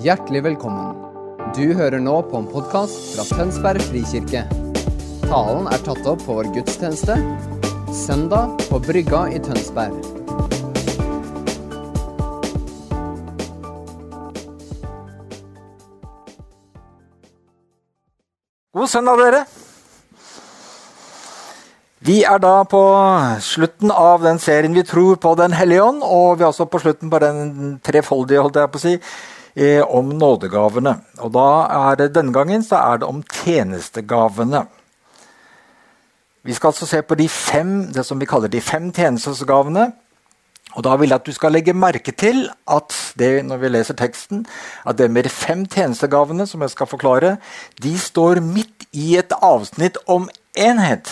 Hjertelig velkommen. Du hører nå på en podkast fra Tønsberg frikirke. Talen er tatt opp på vår gudstjeneste søndag på Brygga i Tønsberg. God søndag, dere. Vi er da på slutten av den serien vi tror på Den hellige ånd, og vi er også på slutten på den trefoldige, holdt jeg på å si, eh, om nådegavene. Og da er det denne gangen så er det om tjenestegavene. Vi skal altså se på de fem, det som vi kaller de fem tjenestegavene. Og da vil jeg at du skal legge merke til at det, når vi leser teksten, at det med de fem tjenestegavene som jeg skal forklare, de står midt i et avsnitt om enhet.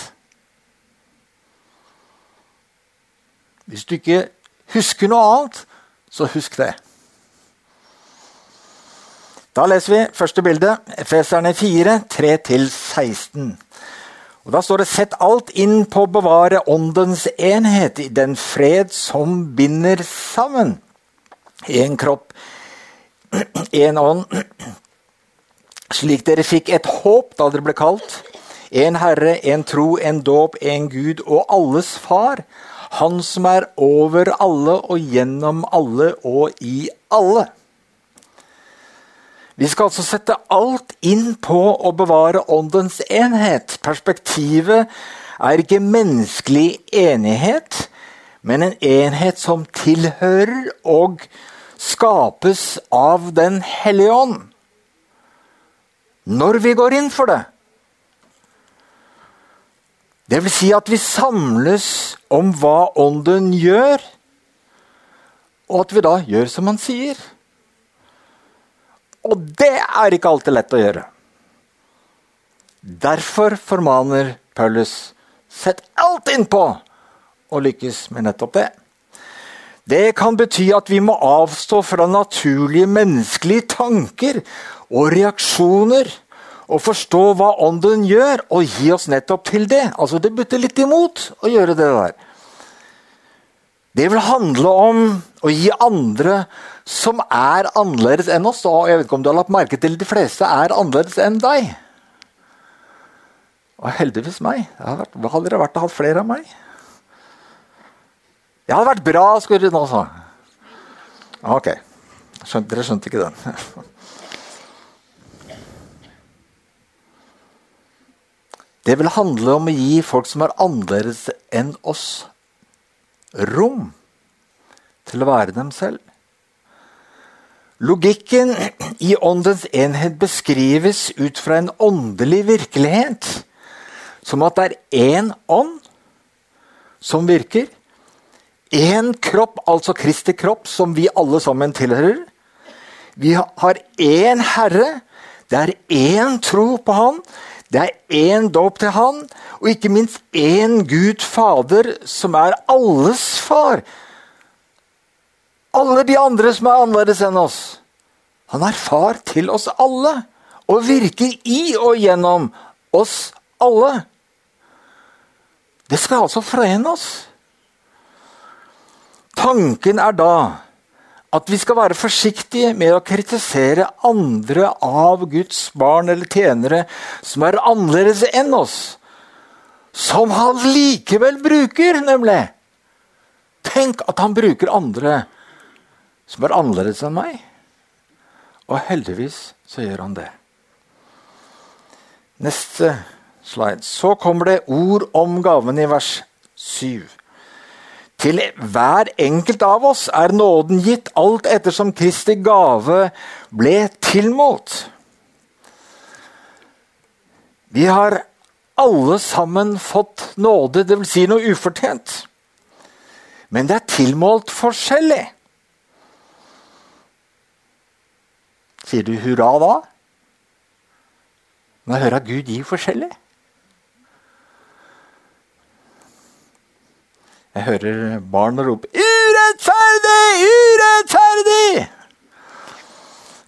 Hvis du ikke husker noe annet, så husk det. Da leser vi første bilde, Efeserne 4, 3-16. Og Da står det 'Sett alt inn på å bevare åndens enhet i den fred som binder sammen'. Én kropp, én ånd. Slik dere fikk et håp da dere ble kalt. En Herre, en tro, en dåp, en Gud og alles Far. Han som er over alle og gjennom alle og i alle. Vi skal altså sette alt inn på å bevare åndens enhet. Perspektivet er ikke menneskelig enighet, men en enhet som tilhører og skapes av Den hellige ånd. Når vi går inn for det. Det vil si at vi samles om hva Ånden gjør, og at vi da gjør som han sier. Og det er ikke alltid lett å gjøre. Derfor formaner Paulus sett alt innpå å lykkes med nettopp det. Det kan bety at vi må avstå fra naturlige menneskelige tanker og reaksjoner og forstå hva Ånden gjør, og gi oss nettopp til det. Altså Det butter litt imot å gjøre det der. Det vil handle om å gi andre som er annerledes enn oss. Og jeg vet ikke om du har lagt merke til De fleste er annerledes enn deg. Og heldigvis meg. Hva hadde det vært å ha flere av meg? Det hadde vært bra, skulle du nå sa. Ok. Skjønte, dere skjønte ikke den. Det vil handle om å gi folk som er annerledes enn oss, rom til å være dem selv. Logikken i åndens enhet beskrives ut fra en åndelig virkelighet. Som at det er én ånd som virker. Én kropp, altså Kristi kropp, som vi alle sammen tilhører. Vi har én Herre. Det er én tro på Han. Det er én dåp til Han, og ikke minst én Gud Fader, som er alles far. Alle de andre som er annerledes enn oss. Han er far til oss alle og virker i og gjennom oss alle. Det skal altså forene oss. Tanken er da at vi skal være forsiktige med å kritisere andre av Guds barn eller tjenere som er annerledes enn oss. Som han likevel bruker, nemlig. Tenk at han bruker andre som er annerledes enn meg. Og heldigvis så gjør han det. Neste slide. Så kommer det ord om gaven i vers 7. Til hver enkelt av oss er nåden gitt alt ettersom Kristi gave ble tilmålt. Vi har alle sammen fått nåde, dvs. Si noe ufortjent. Men det er tilmålt forskjellig. Sier du hurra da? Når jeg hører Gud gir forskjellig? Jeg hører barn rope 'Urettferdig! Urettferdig!'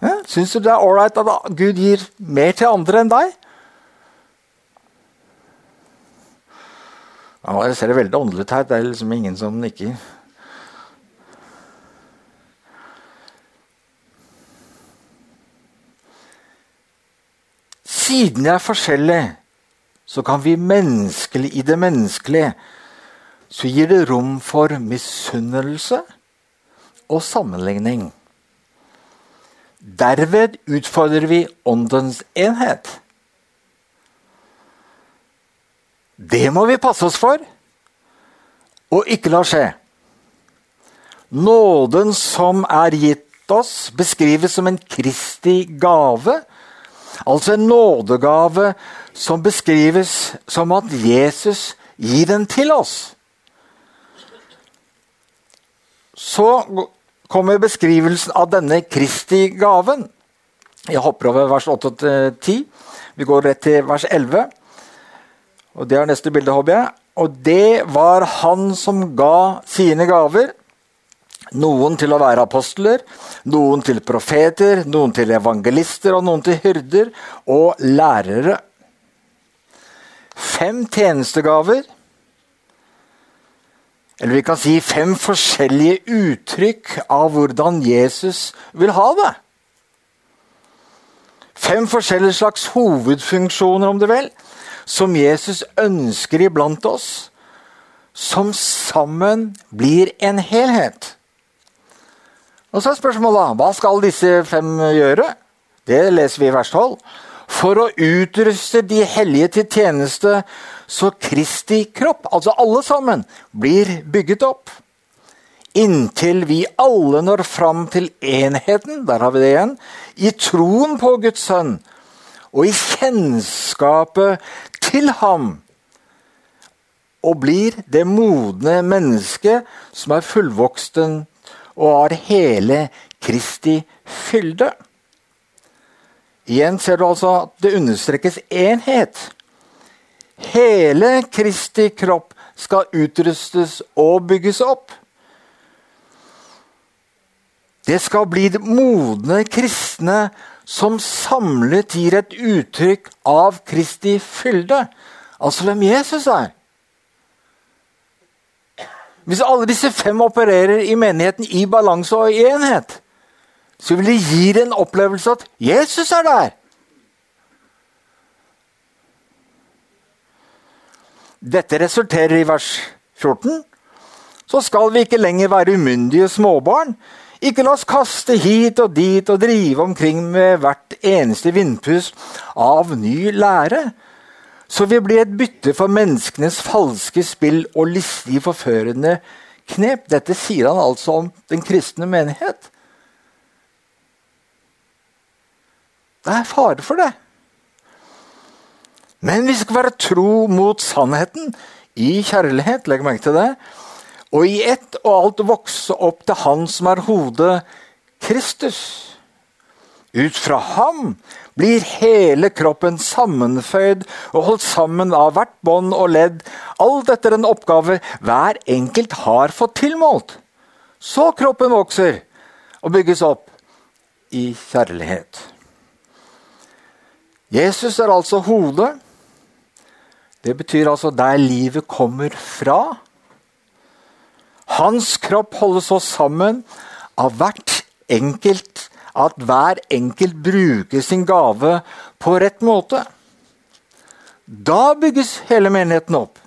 Ja, Syns du det er ålreit at Gud gir mer til andre enn deg? Ja, jeg ser det veldig åndelig ut her. Det er liksom ingen som ikke siden jeg er forskjellig, så kan vi menneskelig i det menneskelige så gir det rom for misunnelse og sammenligning. Derved utfordrer vi åndens enhet. Det må vi passe oss for og ikke la skje. Nåden som er gitt oss, beskrives som en Kristi gave. Altså en nådegave som beskrives som at Jesus gir den til oss. Så kommer beskrivelsen av denne Kristi gaven. Jeg hopper over vers 8-10. Vi går rett til vers 11. Og Det er neste bilde, håper jeg. Og det var han som ga sine gaver. Noen til å være apostler, noen til profeter, noen til evangelister og noen til hyrder og lærere. Fem tjenestegaver. Eller vi kan si fem forskjellige uttrykk av hvordan Jesus vil ha det. Fem forskjellige slags hovedfunksjoner, om du vil, som Jesus ønsker iblant oss, som sammen blir en helhet. Og så er spørsmålet hva skal disse fem gjøre? Det leser vi i vers 12. For å utruste de hellige til tjeneste så Kristi kropp, altså alle sammen, blir bygget opp. Inntil vi alle når fram til enheten, der har vi det igjen, i troen på Guds sønn og i kjennskapet til ham. Og blir det modne mennesket som er fullvoksten og har hele Kristi fylde. Igjen ser du altså at det understrekes enhet. Hele Kristi kropp skal utrustes og bygges opp. Det skal bli det modne kristne som samlet gir et uttrykk av Kristi fylde. Altså hvem Jesus er. Hvis alle disse fem opererer i menigheten i balanse og i enhet, så vil det gi en opplevelse at Jesus er der. Dette resulterer i vers 14. Så skal vi ikke lenger være umyndige småbarn. Ikke la oss kaste hit og dit og drive omkring med hvert eneste vindpust av ny lære. Så vi blir et bytte for menneskenes falske spill og listige, forførende knep. Dette sier han altså om den kristne menighet. Det er fare for det. Men vi skal være tro mot sannheten i kjærlighet. Legg merke til det. Og i ett og alt vokse opp til Han som er hodet, Kristus. Ut fra ham blir hele kroppen sammenføyd og holdt sammen av hvert bånd og ledd, alt etter en oppgave hver enkelt har fått tilmålt. Så kroppen vokser og bygges opp i kjærlighet. Jesus er altså hodet. Det betyr altså der livet kommer fra. Hans kropp holdes så sammen av hvert enkelt at hver enkelt bruker sin gave på rett måte. Da bygges hele menigheten opp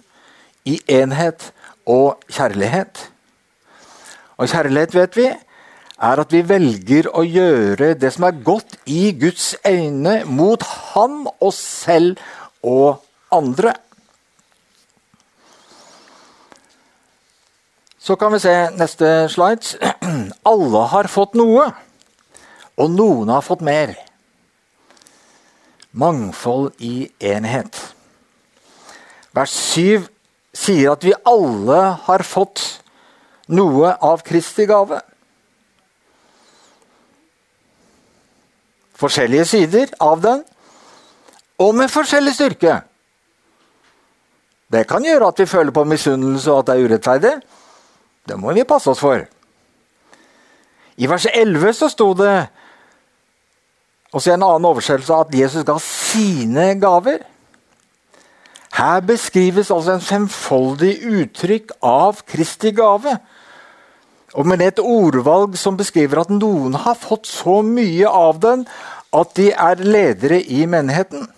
i enhet og kjærlighet. Og kjærlighet, vet vi, er at vi velger å gjøre det som er godt i Guds øyne mot Han, oss selv og andre. Så kan vi se neste slide. Alle har fått noe, og noen har fått mer. Mangfold i enhet. Vers 7 sier at vi alle har fått noe av Kristi gave. forskjellige sider av den, og med forskjellig styrke. Det kan gjøre at vi føler på misunnelse og at det er urettferdig. Det må vi passe oss for. I vers 11 så sto det også i en annen oversettelse at Jesus ga sine gaver. Her beskrives altså en femfoldig uttrykk av Kristi gave. Og med et ordvalg som beskriver at noen har fått så mye av den at de er ledere i menigheten.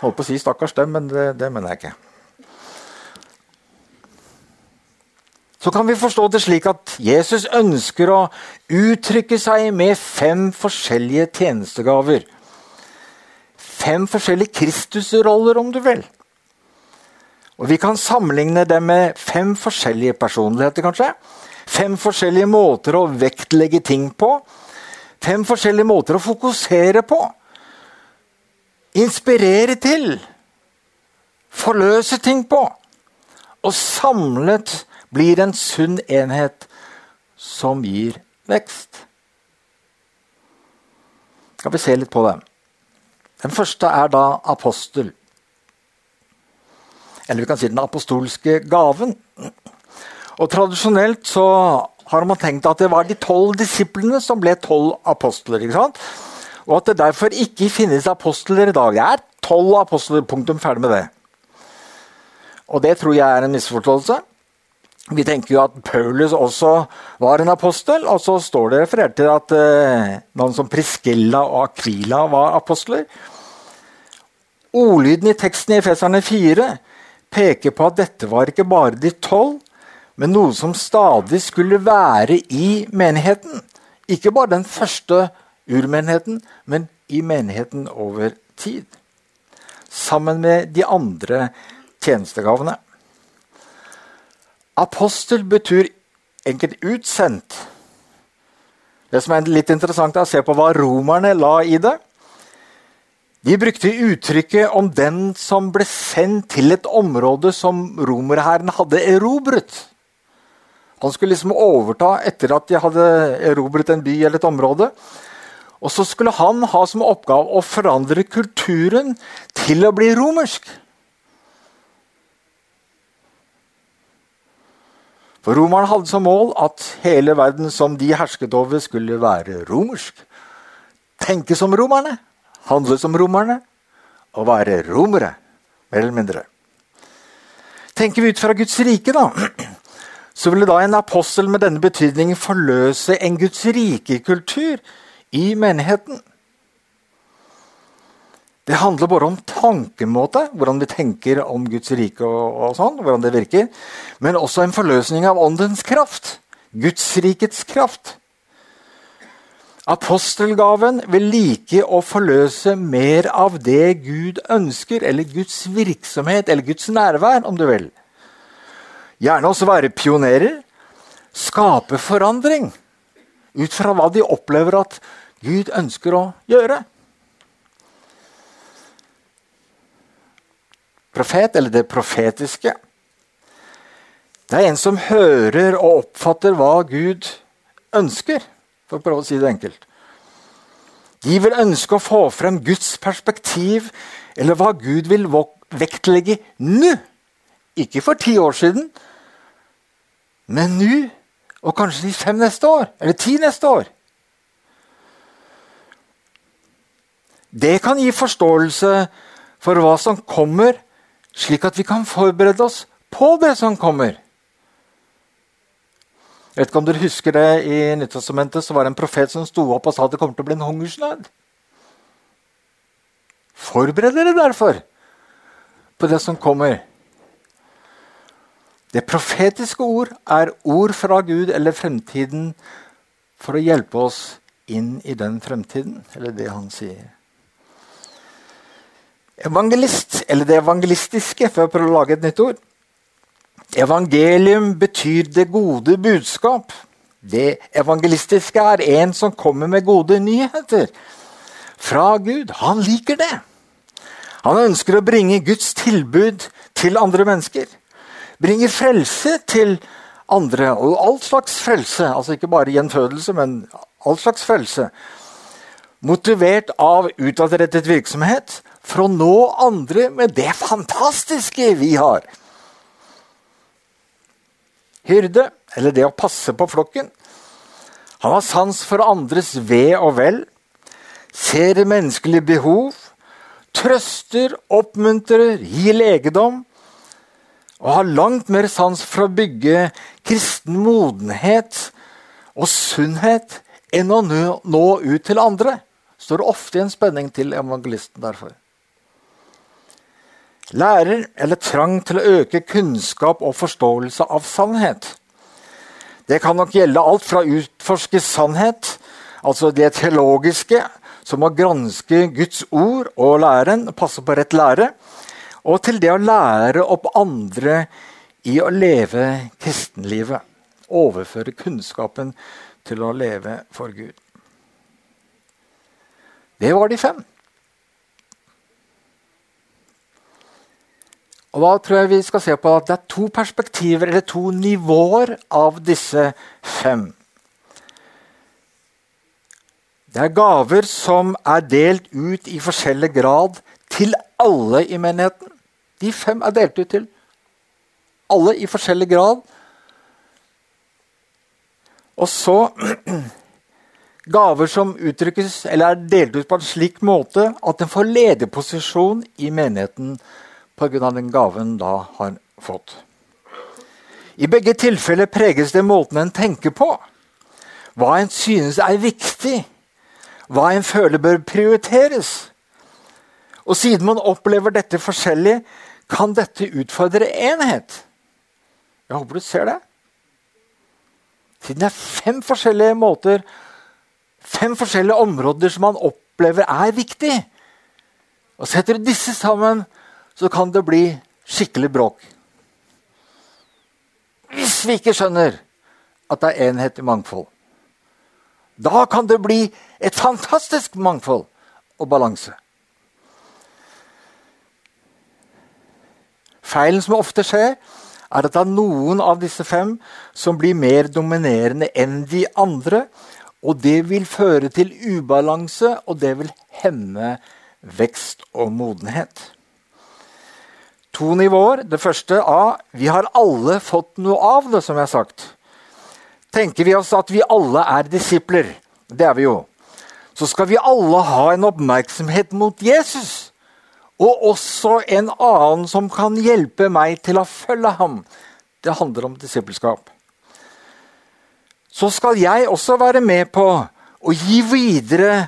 Holdt på å si 'stakkars dem', men det, det mener jeg ikke. Så kan vi forstå det slik at Jesus ønsker å uttrykke seg med fem forskjellige tjenestegaver. Fem forskjellige Kristusroller, om du vil. Og Vi kan sammenligne dem med fem forskjellige personligheter, kanskje. Fem forskjellige måter å vektlegge ting på. Fem forskjellige måter å fokusere på. Inspirere til. Forløse ting på. Og samlet blir en sunn enhet som gir vekst. Skal vi se litt på det. Den første er da apostel. Eller vi kan si den apostolske gaven. Og Tradisjonelt så har man tenkt at det var de tolv disiplene som ble tolv apostler. ikke sant? Og at det derfor ikke finnes apostler i dag. Det er tolv apostler. Punktum. Ferdig med det. Og det tror jeg er en misforståelse. Vi tenker jo at Paulus også var en apostel, og så står det referert til at eh, noen som Priscilla og Aquila var apostler. Ordlyden i teksten i Efeserne 4 peker på at dette var ikke bare de tolv, men noe som stadig skulle være i menigheten. Ikke bare den første urmenigheten, men i menigheten over tid. Sammen med de andre tjenestegavene. Apostel betyr enkelt utsendt. Det som er litt interessant, er å se på hva romerne la i det. De brukte uttrykket om den som ble sendt til et område som romerhæren hadde erobret. Han skulle liksom overta etter at de hadde erobret en by eller et område. Og så skulle han ha som oppgave å forandre kulturen til å bli romersk. For romerne hadde som mål at hele verden som de hersket over, skulle være romersk. Tenke som romerne handle som romerne og være romere, mer eller mindre. Tenker vi ut fra Guds rike, da, så ville da en apostel med denne betydningen forløse en Guds rike-kultur i menigheten. Det handler bare om tankemåte, hvordan vi tenker om Guds rike, og, og sånn, hvordan det virker, men også en forløsning av åndens kraft. Guds rikets kraft. Apostelgaven vil like å forløse mer av det Gud ønsker, eller Guds virksomhet, eller Guds nærvær, om du vil. Gjerne også være pionerer. Skape forandring ut fra hva de opplever at Gud ønsker å gjøre. Profet, eller det profetiske. Det er en som hører og oppfatter hva Gud ønsker for å prøve å si det enkelt. De vil ønske å få frem Guds perspektiv, eller hva Gud vil vektlegge nå. Ikke for ti år siden, men nå, og kanskje de fem neste år, eller ti neste år. Det kan gi forståelse for hva som kommer, slik at vi kan forberede oss på det som kommer. Jeg vet ikke om dere husker det I Nyttestamentet så var det en profet som sto opp og sa at det kommer til å bli en hungersnød. Forbered dere derfor på det som kommer. Det profetiske ord er ord fra Gud eller fremtiden for å hjelpe oss inn i den fremtiden, eller det han sier. Evangelist, eller det evangelistiske, for å prøve å lage et nytt ord, Evangelium betyr det gode budskap. Det evangelistiske er en som kommer med gode nyheter fra Gud. Han liker det. Han ønsker å bringe Guds tilbud til andre mennesker. Bringe frelse til andre. Og all slags frelse. Altså ikke bare gjenfødelse, men all slags frelse. Motivert av utadrettet virksomhet for å nå andre med det fantastiske vi har hyrde, eller det å passe på flokken. Han har sans for andres ve og vel, ser menneskelige behov, trøster, oppmuntrer, gir legedom, og har langt mer sans for å bygge kristen modenhet og sunnhet enn å nå, ut til andre. Står ofte i en spenning til evangelisten derfor. Lærer eller trang til å øke kunnskap og forståelse av sannhet. Det kan nok gjelde alt fra å utforske sannhet, altså det teologiske, som å granske Guds ord og læren, passe på rett lære, og til det å lære opp andre i å leve kristenlivet. Overføre kunnskapen til å leve for Gud. Det var de fem. Og Da tror jeg vi skal se på at det er to perspektiver, eller to nivåer, av disse fem. Det er gaver som er delt ut i forskjellig grad til alle i menigheten. De fem er delt ut til alle i forskjellig grad. Og så gaver som uttrykkes eller er delt ut på en slik måte at en får lederposisjon i menigheten pga. den gaven da har fått. I begge tilfeller preges det måten en tenker på. Hva en synes er viktig. Hva en føler bør prioriteres. Og siden man opplever dette forskjellig, kan dette utfordre enhet. Jeg håper du ser det. Siden det er fem forskjellige måter, fem forskjellige områder som man opplever er viktig. Og Setter disse sammen, så kan det bli skikkelig bråk. Hvis vi ikke skjønner at det er enhet i mangfold. Da kan det bli et fantastisk mangfold og balanse. Feilen som ofte skjer, er at det er noen av disse fem som blir mer dominerende enn de andre. Og det vil føre til ubalanse, og det vil hemme vekst og modenhet. To nivåer. Det første A. Vi har alle fått noe av det, som jeg har sagt. Tenker vi oss at vi alle er disipler, det er vi jo, så skal vi alle ha en oppmerksomhet mot Jesus og også en annen som kan hjelpe meg til å følge ham. Det handler om disippelskap. Så skal jeg også være med på å gi videre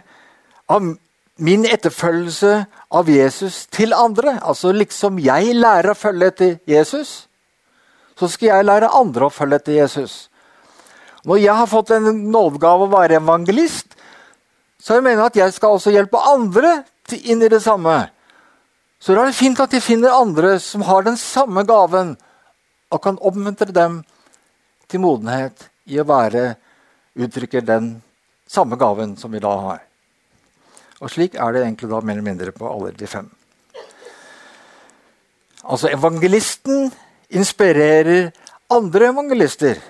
av min etterfølgelse av Jesus til andre. Altså liksom jeg lærer å følge etter Jesus, så skal jeg lære andre å følge etter Jesus. Når jeg har fått en nådegave å være evangelist, så jeg mener at jeg skal også hjelpe andre inn i det samme. Så da er det fint at de finner andre som har den samme gaven, og kan oppmuntre dem til modenhet i å være uttrykke den samme gaven som vi da har. Og slik er det egentlig da mer eller mindre på alle de fem. Altså Evangelisten inspirerer andre evangelister.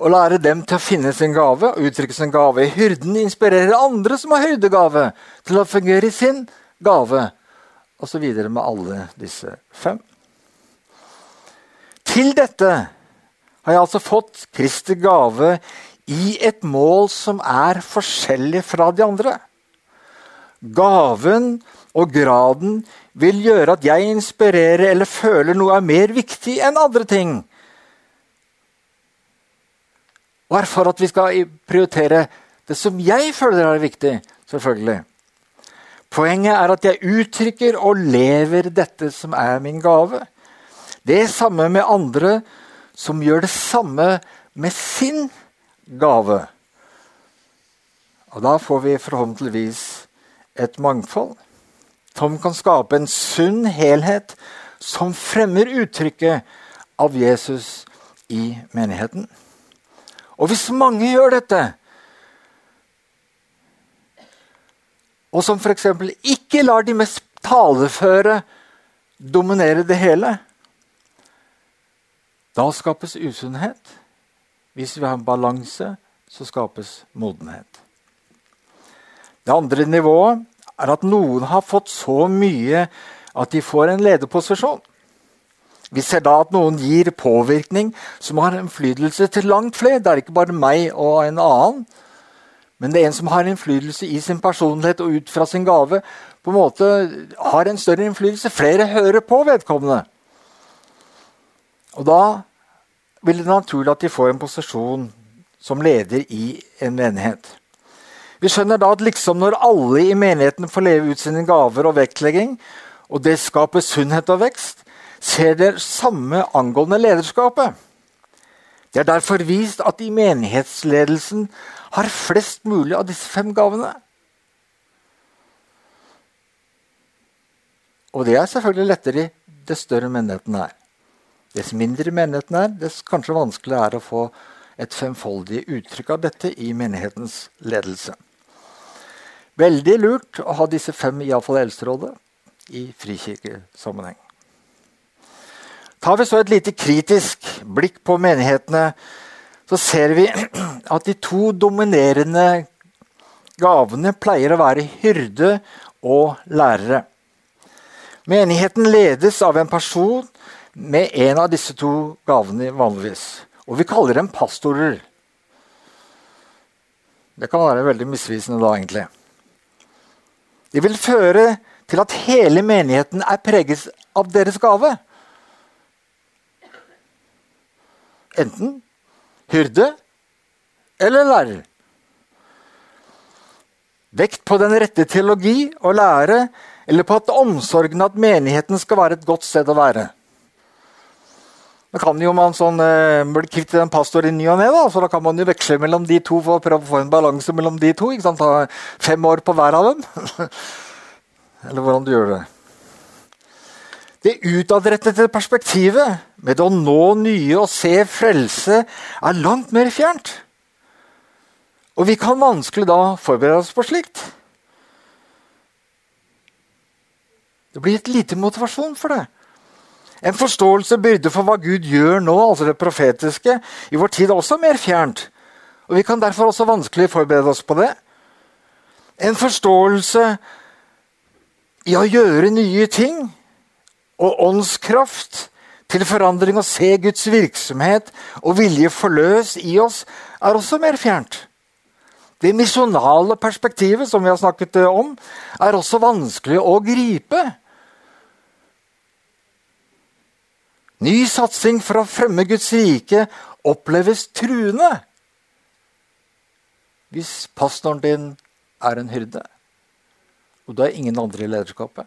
Og lærer dem til å finne sin gave og uttrykke sin gave. Hyrden inspirerer andre som har hyrdegave, til å fungere i sin gave og så videre med alle disse fem. Til dette har jeg altså fått Kristi gave i et mål som er forskjellig fra de andre. Gaven og graden vil gjøre at jeg inspirerer eller føler noe er mer viktig enn andre ting. Og er for at vi skal prioritere det som jeg føler er viktig. selvfølgelig. Poenget er at jeg uttrykker og lever dette som er min gave. Det er samme med andre som gjør det samme med sin gave. Og da får vi forhåpentligvis et mangfold som kan skape en sunn helhet som fremmer uttrykket av Jesus i menigheten. Og hvis mange gjør dette, og som f.eks. ikke lar de mest taleføre dominere det hele, da skapes usunnhet. Hvis vi har en balanse, så skapes modenhet. Det andre nivået er at noen har fått så mye at de får en lederposisjon. Vi ser da at noen gir påvirkning som har innflytelse til langt flere. Det er ikke bare meg og en annen. Men det er en som har innflytelse i sin personlighet og ut fra sin gave. på en måte har en større innflytelse. Flere hører på vedkommende. Og da vil det naturlig at de får en posisjon som leder i en menighet. Vi skjønner da at liksom når alle i menigheten får leve ut sine gaver og vektlegging, og det skaper sunnhet og vekst, ser dere samme angående lederskapet. Det er derfor vist at i menighetsledelsen har flest mulig av disse fem gavene. Og det er selvfølgelig lettere i dess større menigheten er. Dess mindre menigheten er, dess kanskje vanskeligere er å få et femfoldig uttrykk av dette i menighetens ledelse. Veldig lurt å ha disse fem iallfall Eldsterådet i frikirkesammenheng. Tar vi så et lite kritisk blikk på menighetene, så ser vi at de to dominerende gavene pleier å være hyrde og lærere. Menigheten ledes av en person med en av disse to gavene vanligvis. Og vi kaller dem pastorer. Det kan være veldig misvisende da, egentlig. Det vil føre til at hele menigheten er preget av deres gave. Enten hyrde eller lærer. Vekt på den rette teologi og lære, eller på at omsorgen at menigheten skal være et godt sted å være. Da kan jo man sånn, eh, bli kvitt en pastor i ny og ne, så da kan man jo veksle mellom de to for å prøve å få en balanse mellom de to. ikke sant? Ta fem år på hver av dem. Eller hvordan du gjør det. Det utadrettede perspektivet med å nå nye og se frelse er langt mer fjernt. Og vi kan vanskelig da forberede oss på slikt. Det blir et lite motivasjon for det. En forståelse byrde for hva Gud gjør nå, altså det profetiske, i vår tid er også mer fjernt. Og Vi kan derfor også vanskelig forberede oss på det. En forståelse i å gjøre nye ting og åndskraft til forandring og se Guds virksomhet og vilje forløs i oss, er også mer fjernt. Det misjonale perspektivet som vi har snakket om, er også vanskelig å gripe. Ny satsing for å fremme Guds rike oppleves truende hvis pastoren din er en hyrde, og du er ingen andre i lederskapet.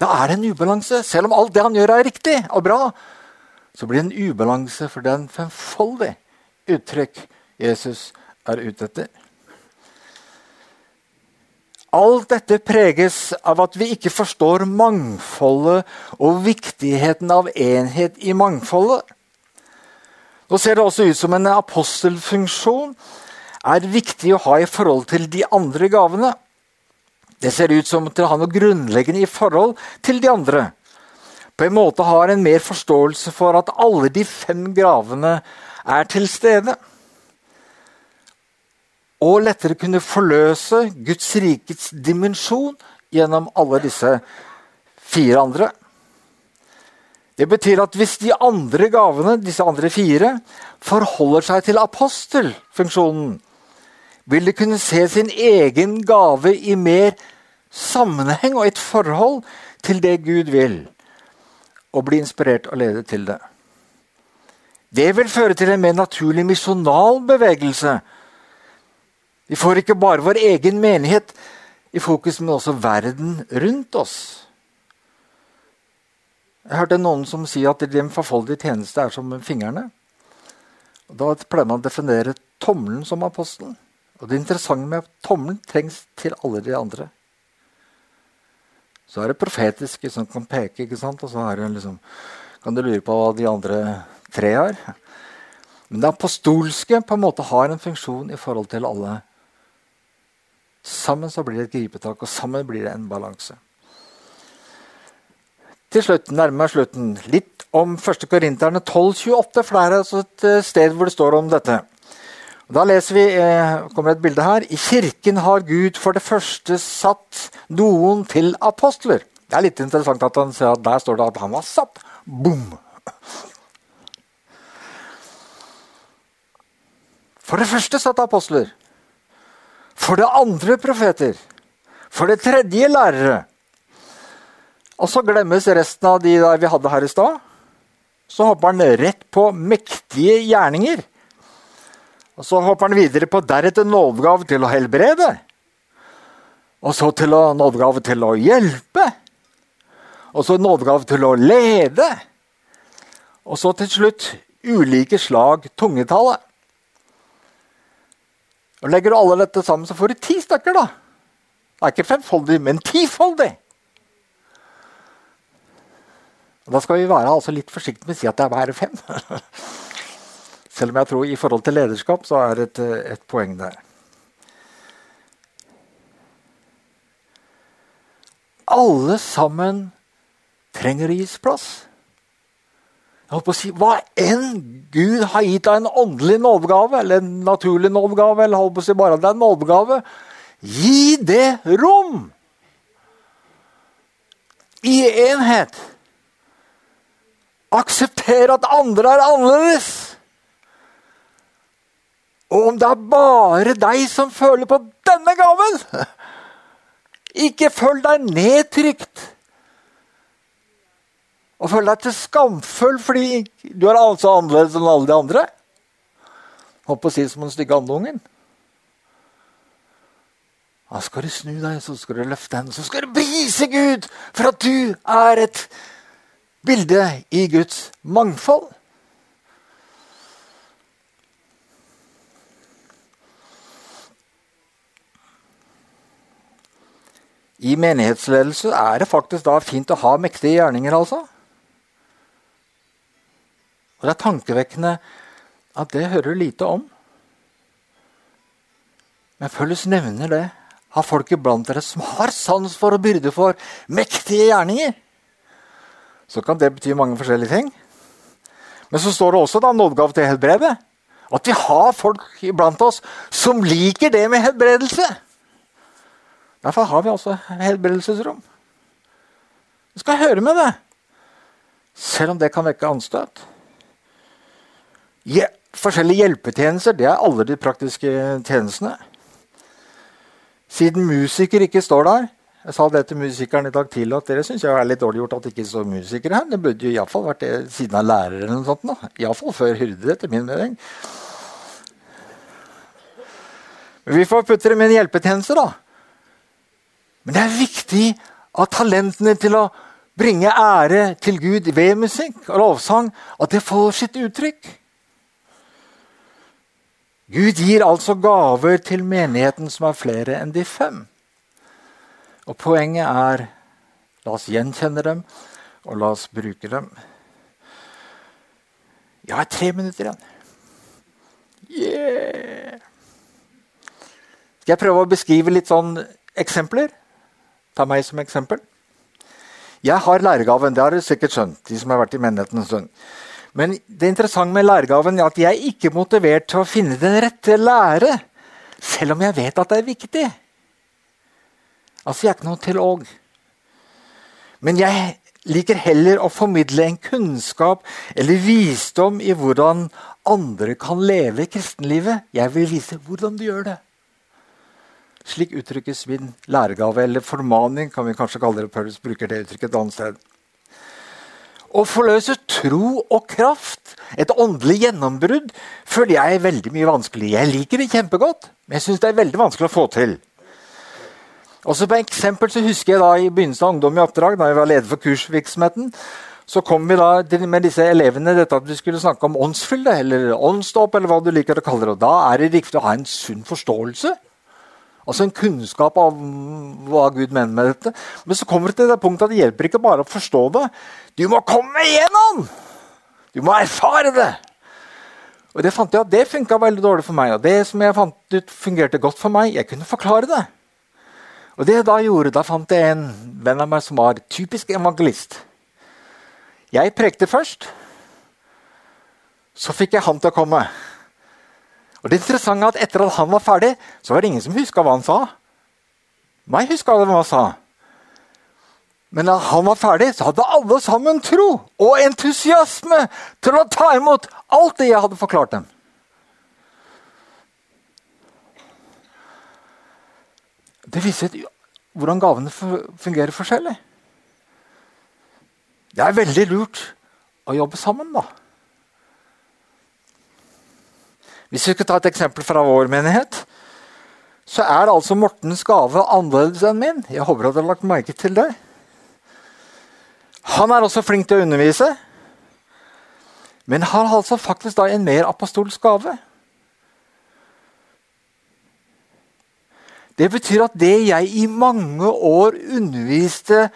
Da er det en ubalanse. Selv om alt det han gjør, er riktig og bra, så blir det en ubalanse, for det er en femfoldig uttrykk Jesus er ute etter. Alt dette preges av at vi ikke forstår mangfoldet og viktigheten av enhet i mangfoldet. Nå ser det også ut som en apostelfunksjon er viktig å ha i forhold til de andre gavene. Det ser ut som til å ha noe grunnleggende i forhold til de andre. På en måte har en mer forståelse for at alle de fem gravene er til stede og lettere kunne forløse Guds rikets dimensjon gjennom alle disse fire andre. Det betyr at hvis de andre gavene, disse andre fire, forholder seg til apostelfunksjonen, vil de kunne se sin egen gave i mer sammenheng og et forhold til det Gud vil, og bli inspirert og ledet til det. Det vil føre til en mer naturlig misjonal bevegelse vi får ikke bare vår egen menighet i fokus, men også verden rundt oss. Jeg hørte noen som sier at den forfoldige tjeneste er som fingrene. Og da pleier man å definere tommelen som apostelen. Og det interessante med at tommelen trengs til alle de andre. Så er det profetiske som kan peke, ikke sant? og så liksom, kan du lure på hva de andre tre har. Men det apostolske på en måte har en funksjon i forhold til alle Sammen så blir det et gripetak, og sammen blir det en balanse. Til slutt, nærmer slutten, litt om 1. Korinterne 12,28, for det er altså et eh, sted hvor det står om dette. Da leser vi, eh, kommer et bilde her. I kirken har Gud for det første satt noen til apostler. Det er litt interessant at han ser at der står det at han var satt. Bom! For det første satt apostler. For det andre profeter. For det tredje lærere. Og så glemmes resten av de der vi hadde her i stad. Så hopper han rett på mektige gjerninger. Og så hopper han videre på deretter nådegave til å helbrede. Og så til nådegave til å hjelpe. Og så nådegave til å lede. Og så til slutt ulike slag tungetale. Og Legger du alle dette sammen, så får du ti stykker. da. Det er ikke femfoldig, men tifoldig. Og da skal vi være altså litt forsiktige med å si at det er bare fem. Selv om jeg tror i forhold til lederskap så er det et, poeng der. Alle sammen trenger å gis plass. Jeg holdt å si, Hva enn Gud har gitt deg en åndelig nådegave, eller en naturlig nådegave, eller holdt på å si bare det er en nådegave, gi det rom! I enhet. Aksepter at andre er annerledes. Og om det er bare deg som føler på denne gaven, ikke følg deg nedtrykt og føle deg til skamfull fordi du er altså annerledes enn alle de andre. Holdt på å si som den stygge andungen. Da skal du snu deg, så skal du løfte hendene, så skal du prise Gud for at du er et bilde i Guds mangfold. I menighetsledelse er det faktisk da fint å ha mektige gjerninger. altså. Og det er tankevekkende at det hører du lite om. Men Følges nevner det av folk iblant dere som har sans for og byrde for mektige gjerninger. Så kan det bety mange forskjellige ting. Men så står det også da nådegave til helbredet. At vi har folk iblant oss som liker det med helbredelse. Derfor har vi også helbredelsesrom. Vi skal høre med det, selv om det kan vekke anstøt. Ja, forskjellige hjelpetjenester det er alle de praktiske tjenestene. Siden musiker ikke står der Jeg sa det til musikeren i dag tidlig at dere syns jeg er litt dårlig gjort at det ikke står musikere her. Det burde jo iallfall vært det siden av lærere eller noe sånt. Iallfall før hyrde, etter min mening. Men vi får putte dem i en hjelpetjeneste, da. Men det er viktig at talentene til å bringe ære til Gud ved musikk og lovsang at det får sitt uttrykk. Gud gir altså gaver til menigheten som er flere enn de fem. Og poenget er la oss gjenkjenne dem, og la oss bruke dem. Jeg har tre minutter igjen. Yeah! Skal jeg prøve å beskrive litt sånn eksempler? Ta meg som eksempel. Jeg har læregaven, det har dere sikkert skjønt. de som har vært i menigheten en stund. Men det interessante med læregaven er at jeg er ikke motivert til å finne den rette lære, selv om jeg vet at det er viktig. Altså, jeg er ikke noen teolog. Men jeg liker heller å formidle en kunnskap eller visdom i hvordan andre kan leve kristenlivet. Jeg vil vise hvordan du gjør det. Slik uttrykkes min læregave, eller formaning, kan vi kanskje kalle det. Paulus bruker det uttrykket et annet sted. Å forløse tro og kraft, et åndelig gjennombrudd, føler jeg er veldig mye vanskelig. Jeg liker det kjempegodt, men jeg syns det er veldig vanskelig å få til. Også på eksempel så husker jeg da I begynnelsen av Ungdom i oppdrag, da jeg var leder for kursvirksomheten, så kom vi da med disse elevene dette at vi skulle snakke om åndsfylde, eller åndsdåp, eller hva du liker å kalle det. Og da er det riktig å ha en sunn forståelse Altså en kunnskap av hva Gud mener med dette. Men så kommer det til det punktet at det hjelper ikke bare å forstå det. Du må komme igjennom! Du må erfare det! Og Det fant jeg at det funka veldig dårlig for meg. Og det som jeg fant ut fungerte godt for meg, jeg kunne forklare det. Og det jeg Da gjorde, da fant jeg en venn av meg som var typisk evangelist. Jeg prekte først. Så fikk jeg han til å komme. Og det interessante er at Etter at han var ferdig, så var det ingen som huska hva han sa. Meg huska hva han sa. Men da han var ferdig, så hadde alle sammen tro og entusiasme til å ta imot alt det jeg hadde forklart dem. Det viser hvordan gavene fungerer forskjellig. Det er veldig lurt å jobbe sammen, da. Hvis vi skal ta et eksempel fra vår menighet, så er altså Mortens gave annerledes enn min. Jeg håper at dere har lagt merke til det. Han er også flink til å undervise, men har altså faktisk da en mer apostolsk gave. Det betyr at det jeg i mange år underviste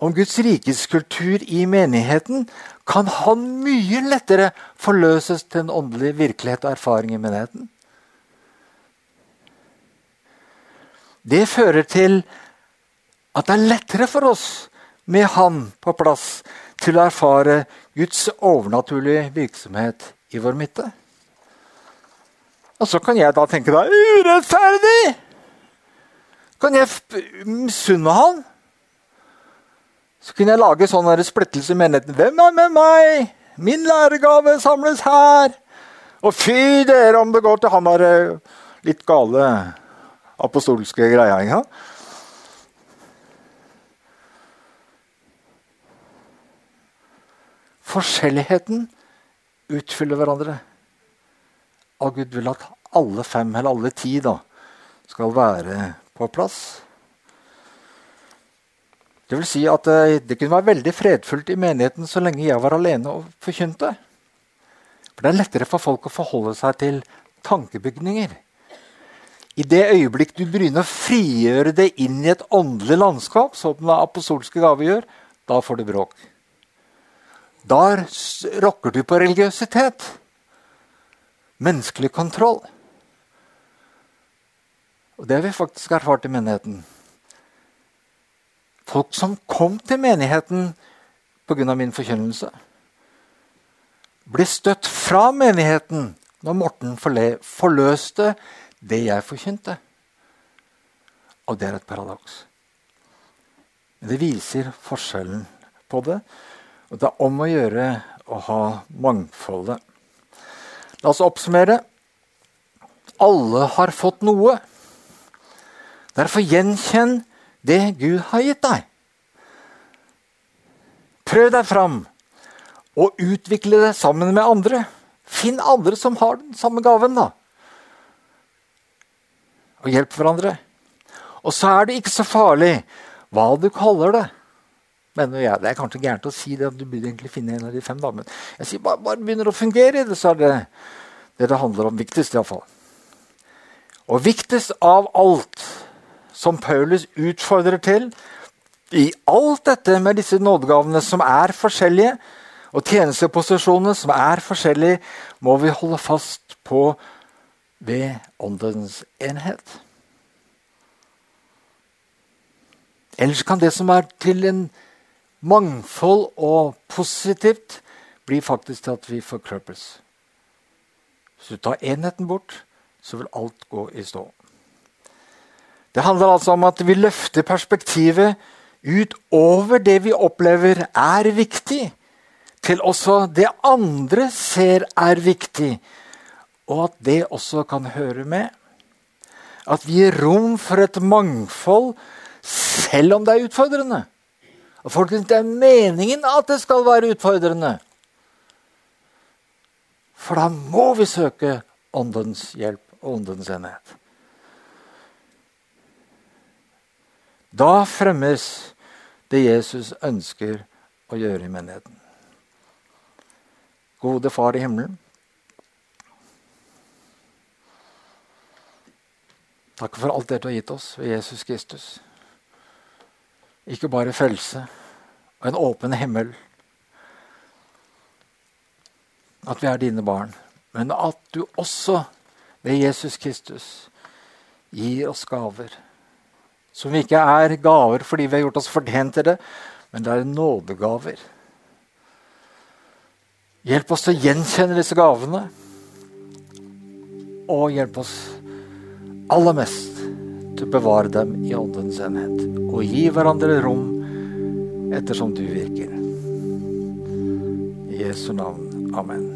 om Guds rikes kultur i menigheten, kan han mye lettere forløses til en åndelig virkelighet og erfaring i menigheten. Det fører til at det er lettere for oss med Han på plass til å erfare Guds overnaturlige virksomhet i vår midte. Og så kan jeg da tenke da urettferdig! Kan jeg misunne han? Så kunne jeg lage sånn splittelse i menigheten. Hvem er med meg? Min læregave samles her. Og fy dere om det går til han der litt gale apostolske greia. Ja? Forskjelligheten utfyller hverandre. Og Gud vil at alle fem, eller alle ti, da, skal være på plass. Det vil si at eh, det kunne være veldig fredfullt i menigheten så lenge jeg var alene og forkynte. For Det er lettere for folk å forholde seg til tankebygninger. I det øyeblikk du begynner å frigjøre det inn i et åndelig landskap, som den apostolske gave gjør, da får du bråk. Da rokker du på religiøsitet. Menneskelig kontroll. Og det har vi faktisk erfart i menigheten. Folk som kom til menigheten pga. min forkynnelse, ble støtt fra menigheten når Morten forløste det jeg forkynte. Og det er et paradoks. Men det viser forskjellen på det. Og det er om å gjøre å ha mangfoldet. La oss oppsummere. Alle har fått noe. Derfor gjenkjenn det Gud har gitt deg. Prøv deg fram og utvikle det sammen med andre. Finn andre som har den samme gaven, da. Og hjelp hverandre. Og så er det ikke så farlig hva du kaller det. Mener jeg, Det er kanskje gærent å si det, at du burde egentlig finne en av de fem. da, Men jeg sier bare, bare begynner å fungere i det, så er det det det handler om. Viktigst, iallfall. Og viktigst av alt som Paulus utfordrer til i alt dette med disse nådegavene som er forskjellige, og tjenesteposisjonene som er forskjellige, må vi holde fast på ved åndens enhet. Ellers kan det som er til en mangfold og positivt, bli faktisk til at vi forkrøpes. Hvis du tar enheten bort, så vil alt gå i stå. Det handler altså om at vi løfter perspektivet utover det vi opplever er viktig, til også det andre ser er viktig, og at det også kan høre med. At vi gir rom for et mangfold selv om det er utfordrende. Og folkens, Det er meningen at det skal være utfordrende. For da må vi søke åndens hjelp og åndens enhet. Da fremmes det Jesus ønsker å gjøre i menigheten. Gode Far i himmelen. Takk for alt det du har gitt oss ved Jesus Kristus. Ikke bare frelse og en åpen himmel. At vi er dine barn. Men at du også ved Jesus Kristus gir oss gaver som ikke er gaver fordi vi har gjort oss fortjent til det, men det er nådegaver. Hjelp oss til å gjenkjenne disse gavene. Og hjelp oss aller mest til å bevare dem i åndens enhet. Og gi hverandre rom ettersom du virker. I Jesu navn. Amen.